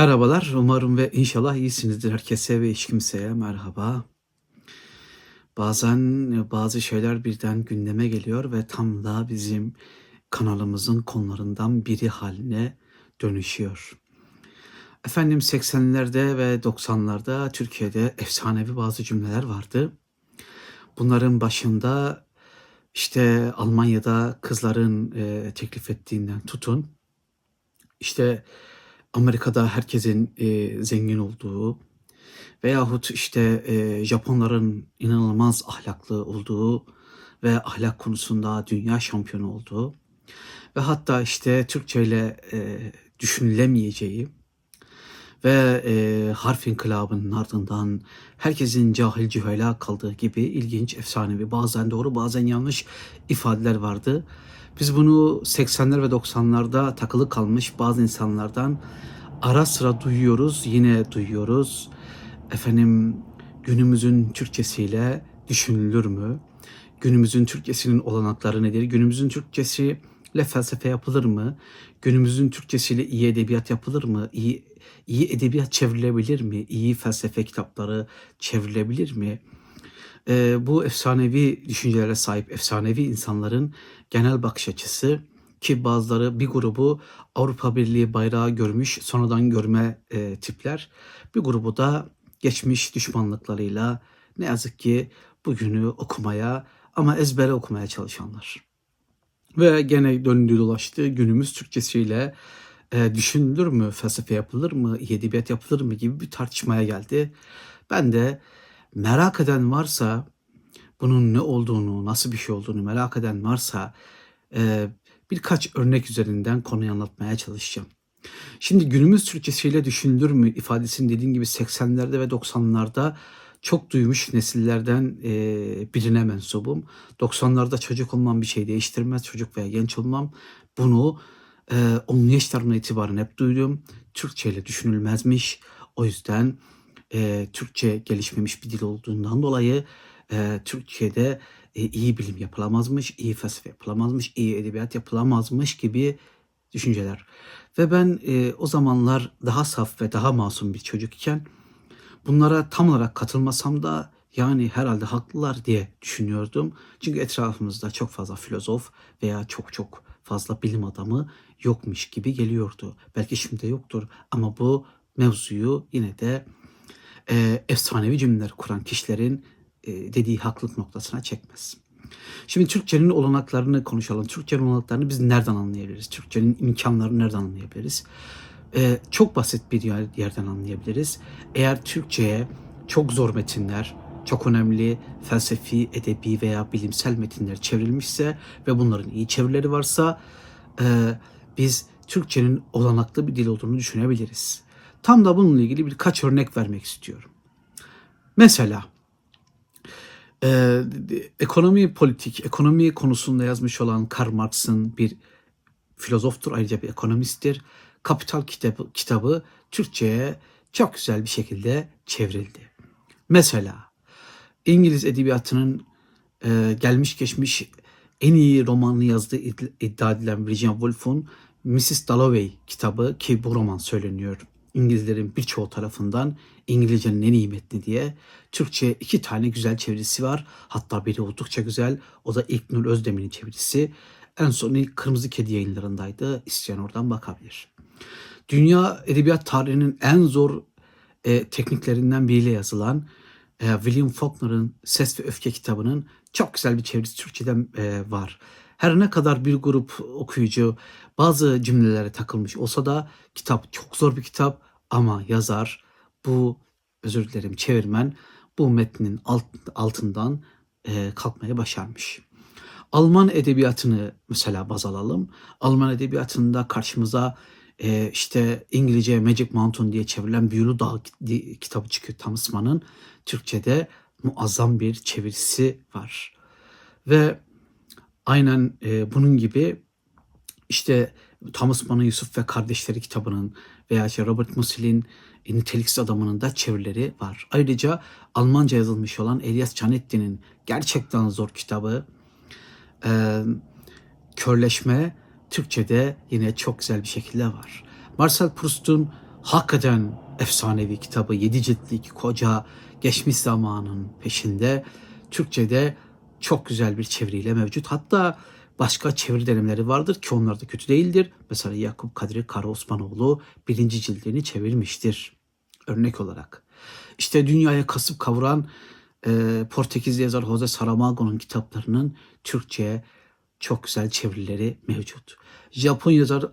Merhabalar, umarım ve inşallah iyisinizdir. Herkese ve hiç kimseye merhaba. Bazen bazı şeyler birden gündeme geliyor ve tam da bizim kanalımızın konularından biri haline dönüşüyor. Efendim 80'lerde ve 90'larda Türkiye'de efsanevi bazı cümleler vardı. Bunların başında işte Almanya'da kızların teklif ettiğinden tutun, işte Amerika'da herkesin e, zengin olduğu veyahut işte e, Japonların inanılmaz ahlaklı olduğu ve ahlak konusunda dünya şampiyonu olduğu ve hatta işte Türkçe ile e, düşünülemeyeceği ve e, harf inkılabının ardından herkesin cahil cühela kaldığı gibi ilginç, efsanevi, bazen doğru bazen yanlış ifadeler vardı. Biz bunu 80'ler ve 90'larda takılı kalmış bazı insanlardan ara sıra duyuyoruz, yine duyuyoruz. Efendim günümüzün Türkçesiyle düşünülür mü? Günümüzün Türkçesinin olanakları nedir? Günümüzün Türkçesiyle felsefe yapılır mı? Günümüzün Türkçesiyle iyi edebiyat yapılır mı? İyi, iyi edebiyat çevrilebilir mi? İyi felsefe kitapları çevrilebilir mi? Ee, bu efsanevi düşüncelere sahip efsanevi insanların genel bakış açısı ki bazıları bir grubu Avrupa Birliği bayrağı görmüş sonradan görme e, tipler bir grubu da geçmiş düşmanlıklarıyla ne yazık ki bugünü okumaya ama ezbere okumaya çalışanlar. Ve gene döndüğü dolaştı günümüz Türkçesiyle e, düşünülür mü, felsefe yapılır mı, edebiyat yapılır mı gibi bir tartışmaya geldi. Ben de merak eden varsa bunun ne olduğunu, nasıl bir şey olduğunu merak eden varsa e, birkaç örnek üzerinden konuyu anlatmaya çalışacağım. Şimdi günümüz Türkçesiyle düşünülür mü ifadesini dediğim gibi 80'lerde ve 90'larda çok duymuş nesillerden e, birine mensubum. 90'larda çocuk olmam bir şey değiştirmez. Çocuk veya genç olmam. Bunu e, 10 yaşlarımdan itibaren hep duydum. Türkçe ile düşünülmezmiş. O yüzden e, Türkçe gelişmemiş bir dil olduğundan dolayı e, Türkiye'de e, iyi bilim yapılamazmış, iyi felsefe yapılamazmış, iyi edebiyat yapılamazmış gibi düşünceler. Ve ben e, o zamanlar daha saf ve daha masum bir çocuk iken bunlara tam olarak katılmasam da yani herhalde haklılar diye düşünüyordum. Çünkü etrafımızda çok fazla filozof veya çok çok fazla bilim adamı yokmuş gibi geliyordu. Belki şimdi yoktur ama bu mevzuyu yine de e, efsanevi cümleler kuran kişilerin e, dediği haklılık noktasına çekmez. Şimdi Türkçenin olanaklarını konuşalım. Türkçenin olanaklarını biz nereden anlayabiliriz? Türkçenin imkanlarını nereden anlayabiliriz? Ee, çok basit bir yer, yerden anlayabiliriz. Eğer Türkçe'ye çok zor metinler, çok önemli felsefi, edebi veya bilimsel metinler çevrilmişse ve bunların iyi çevirileri varsa e, biz Türkçenin olanaklı bir dil olduğunu düşünebiliriz. Tam da bununla ilgili birkaç örnek vermek istiyorum. Mesela ee, ekonomi politik, ekonomi konusunda yazmış olan Karl Marx'ın bir filozoftur, ayrıca bir ekonomisttir. Kapital kitabı, kitabı Türkçe'ye çok güzel bir şekilde çevrildi. Mesela İngiliz edebiyatının e, gelmiş geçmiş en iyi romanını yazdığı iddia edilen Virginia Woolf'un Mrs. Dalloway kitabı ki bu roman söyleniyor İngilizlerin birçoğu tarafından İngilizcenin en iyi metni diye Türkçe iki tane güzel çevirisi var. Hatta biri oldukça güzel. O da İlknur Özdemir'in çevirisi. En son Kırmızı Kedi yayınlarındaydı. İsteyen oradan bakabilir. Dünya edebiyat tarihinin en zor e, tekniklerinden biriyle yazılan e, William Faulkner'ın Ses ve Öfke kitabının çok güzel bir çevirisi Türkçe'den e, var. Her ne kadar bir grup okuyucu bazı cümlelere takılmış olsa da kitap çok zor bir kitap ama yazar bu özür dilerim çevirmen bu metnin alt, altından e, kalkmaya başarmış. Alman edebiyatını mesela baz alalım. Alman edebiyatında karşımıza e, işte İngilizce Magic Mountain diye çevrilen Büyülü Dağ kitabı çıkıyor Thomas Mann'ın. Türkçe'de muazzam bir çevirisi var. Ve aynen e, bunun gibi işte Thomas Mann'ın Yusuf ve Kardeşleri kitabının veya işte Robert Musil'in Niteliksiz Adamı'nın da çevirileri var. Ayrıca Almanca yazılmış olan Elias Canetti'nin gerçekten zor kitabı e, Körleşme Türkçe'de yine çok güzel bir şekilde var. Marcel Proust'un hakikaten efsanevi kitabı, yedi ciltlik koca geçmiş zamanın peşinde Türkçe'de çok güzel bir çeviriyle mevcut. Hatta başka çeviri denemeleri vardır ki onlar da kötü değildir. Mesela Yakup Kadri Kara Osmanoğlu birinci cildini çevirmiştir örnek olarak. İşte dünyaya kasıp kavuran e, Portekiz yazar Jose Saramago'nun kitaplarının Türkçe'ye çok güzel çevirileri mevcut. Japon yazar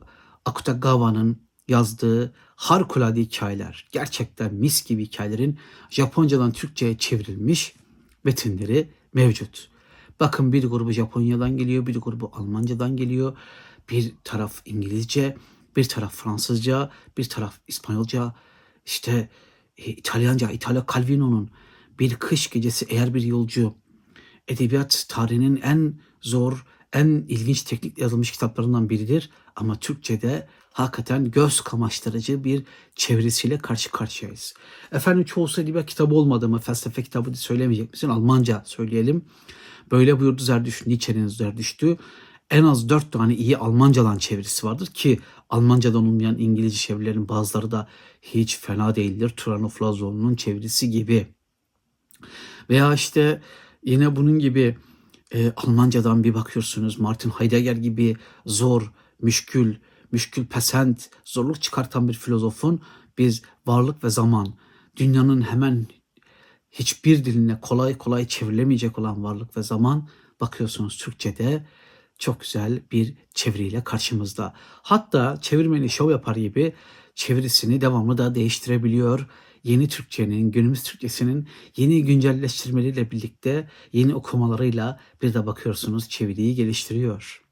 Akutagawa'nın yazdığı harikulade hikayeler, gerçekten mis gibi hikayelerin Japoncadan Türkçe'ye çevrilmiş metinleri mevcut. Bakın bir grubu Japonya'dan geliyor, bir grubu Almancadan geliyor. Bir taraf İngilizce, bir taraf Fransızca, bir taraf İspanyolca. İşte e, İtalyanca, İtalya Calvino'nun Bir Kış Gecesi Eğer Bir Yolcu edebiyat tarihinin en zor, en ilginç teknikle yazılmış kitaplarından biridir. Ama Türkçe'de hakikaten göz kamaştırıcı bir çevirisiyle karşı karşıyayız. Efendim çoğusu edebiyat kitabı olmadı mı? Felsefe kitabı söylemeyecek misin? Almanca söyleyelim. Böyle buyurdu Zerdüşt, Nietzsche'nin Zerdüşt'ü. En az dört tane iyi Almancadan çevirisi vardır ki Almancadan olmayan İngilizce çevirilerin bazıları da hiç fena değildir. Turanov Lazoğlu'nun çevirisi gibi. Veya işte yine bunun gibi e, Almancadan bir bakıyorsunuz Martin Heidegger gibi zor, müşkül, müşkül pesent, zorluk çıkartan bir filozofun biz varlık ve zaman, dünyanın hemen hiçbir diline kolay kolay çevrilemeyecek olan varlık ve zaman bakıyorsunuz Türkçe'de çok güzel bir çeviriyle karşımızda. Hatta çevirmeni şov yapar gibi çevirisini devamlı da değiştirebiliyor. Yeni Türkçenin, günümüz Türkçesinin yeni güncelleştirmeleriyle birlikte yeni okumalarıyla bir de bakıyorsunuz çeviriyi geliştiriyor.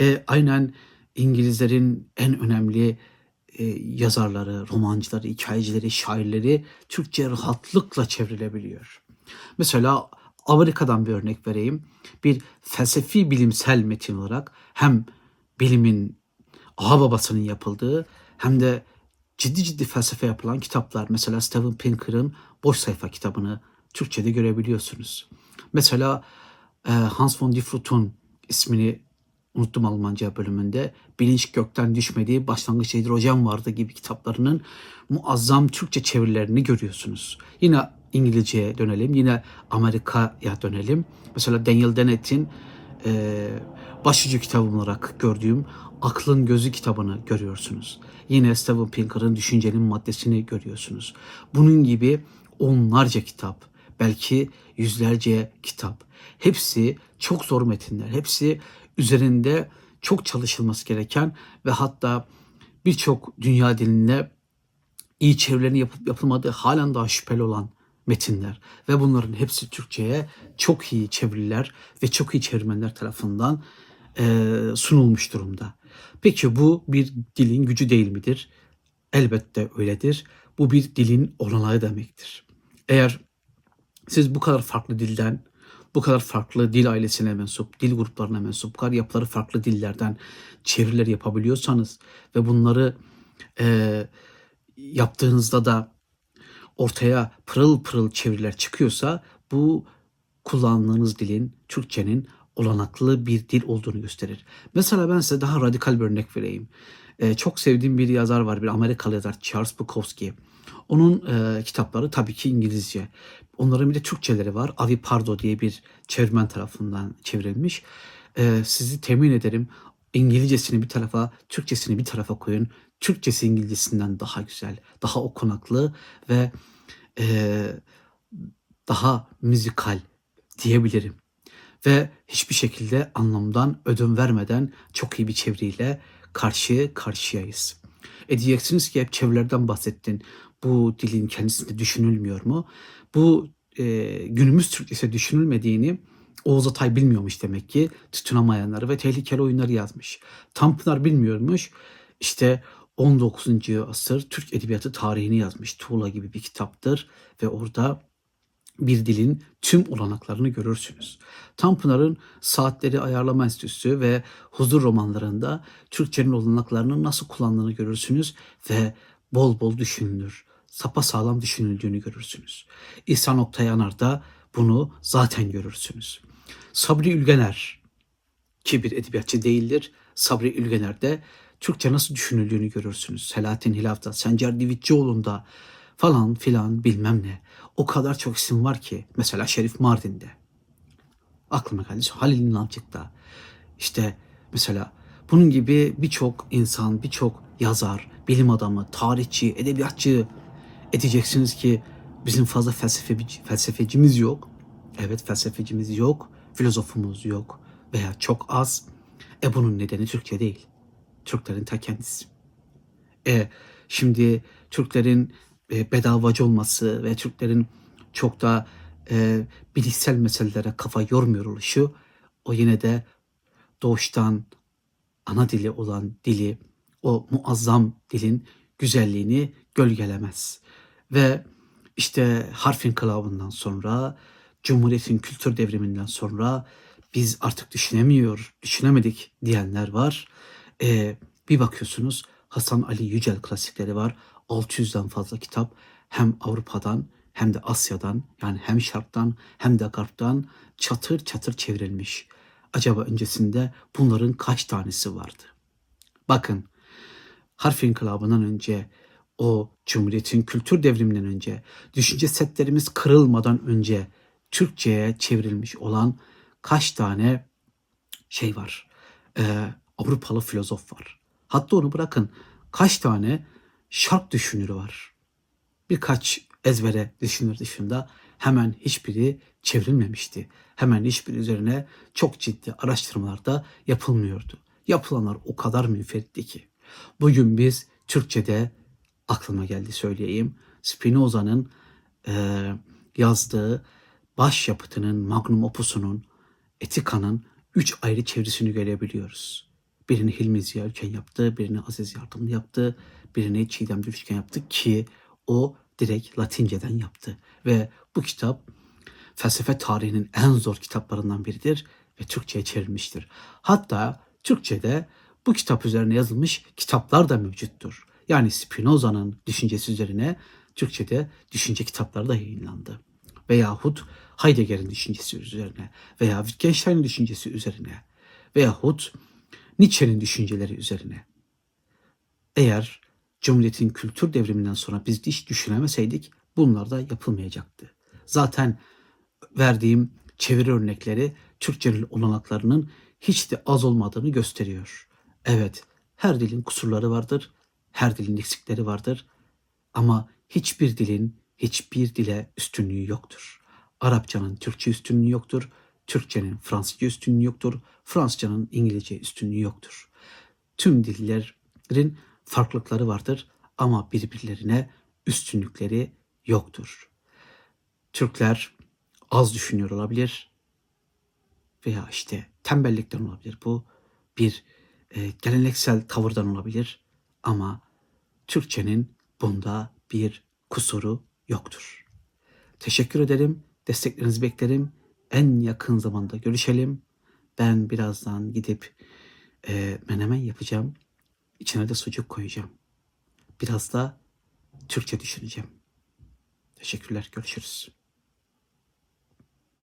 E, aynen İngilizlerin en önemli e, yazarları, romancıları, hikayecileri, şairleri Türkçe rahatlıkla çevrilebiliyor. Mesela Amerika'dan bir örnek vereyim. Bir felsefi bilimsel metin olarak hem bilimin aha babasının yapıldığı hem de ciddi ciddi felsefe yapılan kitaplar. Mesela Steven Pinker'ın Boş Sayfa kitabını Türkçe'de görebiliyorsunuz. Mesela e, Hans von die Frutun ismini unuttum Almanca bölümünde. Bilinç gökten düşmediği başlangıç hidrojen vardı gibi kitaplarının muazzam Türkçe çevirilerini görüyorsunuz. Yine İngilizceye dönelim. Yine Amerika'ya dönelim. Mesela Daniel Dennett'in e, başucu kitabı olarak gördüğüm Aklın Gözü kitabını görüyorsunuz. Yine Steven Pinker'ın Düşüncenin Maddesini görüyorsunuz. Bunun gibi onlarca kitap, belki yüzlerce kitap. Hepsi çok zor metinler. Hepsi üzerinde çok çalışılması gereken ve hatta birçok dünya diline iyi çevirilerini yapıp yapılmadığı halen daha şüpheli olan metinler ve bunların hepsi Türkçe'ye çok iyi çeviriler ve çok iyi çevirmenler tarafından e, sunulmuş durumda. Peki bu bir dilin gücü değil midir? Elbette öyledir. Bu bir dilin olanağı demektir. Eğer siz bu kadar farklı dilden, bu kadar farklı dil ailesine mensup, dil gruplarına mensup, kadar yapıları farklı dillerden çeviriler yapabiliyorsanız ve bunları e, yaptığınızda da ortaya pırıl pırıl çeviriler çıkıyorsa bu kullandığınız dilin, Türkçenin olanaklı bir dil olduğunu gösterir. Mesela ben size daha radikal bir örnek vereyim. Ee, çok sevdiğim bir yazar var, bir Amerikalı yazar Charles Bukowski. Onun e, kitapları tabii ki İngilizce. Onların bir de Türkçeleri var. Avi Pardo diye bir çevirmen tarafından çevrilmiş. E, sizi temin ederim İngilizcesini bir tarafa, Türkçesini bir tarafa koyun. Türkçesi İngilizcesinden daha güzel, daha okunaklı ve e, daha müzikal diyebilirim. Ve hiçbir şekilde anlamdan ödün vermeden çok iyi bir çeviriyle karşı karşıyayız. E diyeceksiniz ki hep çevirilerden bahsettin. Bu dilin kendisinde düşünülmüyor mu? Bu e, günümüz Türkçesi düşünülmediğini Oğuz Atay bilmiyormuş demek ki tutunamayanları ve tehlikeli oyunları yazmış. Tanpınar bilmiyormuş. İşte 19. asır Türk Edebiyatı tarihini yazmış. Tuğla gibi bir kitaptır ve orada bir dilin tüm olanaklarını görürsünüz. Tanpınar'ın Saatleri Ayarlama Enstitüsü ve Huzur romanlarında Türkçenin olanaklarını nasıl kullandığını görürsünüz ve bol bol düşünülür. Sapa sağlam düşünüldüğünü görürsünüz. İhsan Oktay Yanar'da bunu zaten görürsünüz. Sabri Ülgener ki bir edebiyatçı değildir. Sabri Ülgener de Türkçe nasıl düşünüldüğünü görürsünüz. Selahattin Hilaf'ta, Sencer Divitçioğlu'nda falan filan bilmem ne. O kadar çok isim var ki. Mesela Şerif Mardin'de. Aklıma geldi. Halil İnalcık'ta. İşte mesela bunun gibi birçok insan, birçok yazar, bilim adamı, tarihçi, edebiyatçı edeceksiniz ki bizim fazla felsefe, felsefecimiz yok. Evet felsefecimiz yok, filozofumuz yok veya çok az. E bunun nedeni Türkçe değil. Türklerin ta kendisi. E şimdi Türklerin e, bedavacı olması ve Türklerin çok da e, bilişsel meselelere kafa yormuyor oluşu o yine de doğuştan ana dili olan dili, o muazzam dilin güzelliğini gölgelemez. Ve işte harf inkılabından sonra, Cumhuriyet'in kültür devriminden sonra biz artık düşünemiyor, düşünemedik diyenler var. Ee, bir bakıyorsunuz Hasan Ali Yücel klasikleri var. 600'den fazla kitap hem Avrupa'dan hem de Asya'dan yani hem Şark'tan hem de Garp'tan çatır çatır çevrilmiş. Acaba öncesinde bunların kaç tanesi vardı? Bakın harf inkılabından önce o Cumhuriyet'in kültür devriminden önce, düşünce setlerimiz kırılmadan önce Türkçe'ye çevrilmiş olan kaç tane şey var? Ee, Avrupalı filozof var. Hatta onu bırakın kaç tane şark düşünürü var. Birkaç ezbere düşünür dışında hemen hiçbiri çevrilmemişti. Hemen hiçbir üzerine çok ciddi araştırmalar da yapılmıyordu. Yapılanlar o kadar münferitti ki. Bugün biz Türkçe'de aklıma geldi söyleyeyim. Spinoza'nın e, yazdığı başyapıtının, magnum opusunun, Etika'nın üç ayrı çevresini görebiliyoruz. Birini Hilmi Ziya Ülken yaptı, birini Aziz Yardımlı yaptı, birini Çiğdem Dürüşken yaptı ki o direkt Latinceden yaptı. Ve bu kitap felsefe tarihinin en zor kitaplarından biridir ve Türkçe'ye çevrilmiştir. Hatta Türkçe'de bu kitap üzerine yazılmış kitaplar da mevcuttur. Yani Spinoza'nın düşüncesi üzerine Türkçe'de düşünce kitapları da yayınlandı. Veyahut Heidegger'in düşüncesi üzerine veya Wittgenstein'in düşüncesi üzerine veyahut Nietzsche'nin düşünceleri üzerine. Eğer Cumhuriyet'in kültür devriminden sonra biz hiç düşünemeseydik bunlar da yapılmayacaktı. Zaten verdiğim çeviri örnekleri Türkçenin olanaklarının hiç de az olmadığını gösteriyor. Evet, her dilin kusurları vardır, her dilin eksikleri vardır ama hiçbir dilin hiçbir dile üstünlüğü yoktur. Arapçanın Türkçe üstünlüğü yoktur, Türkçenin Fransızca üstünlüğü yoktur, Fransızcanın İngilizce üstünlüğü yoktur. Tüm dillerin farklılıkları vardır ama birbirlerine üstünlükleri yoktur. Türkler az düşünüyor olabilir veya işte tembellikten olabilir. Bu bir e, geleneksel tavırdan olabilir ama Türkçenin bunda bir kusuru yoktur. Teşekkür ederim. Desteklerinizi beklerim. En yakın zamanda görüşelim. Ben birazdan gidip e, menemen yapacağım. İçine de sucuk koyacağım. Biraz da Türkçe düşüneceğim. Teşekkürler. Görüşürüz.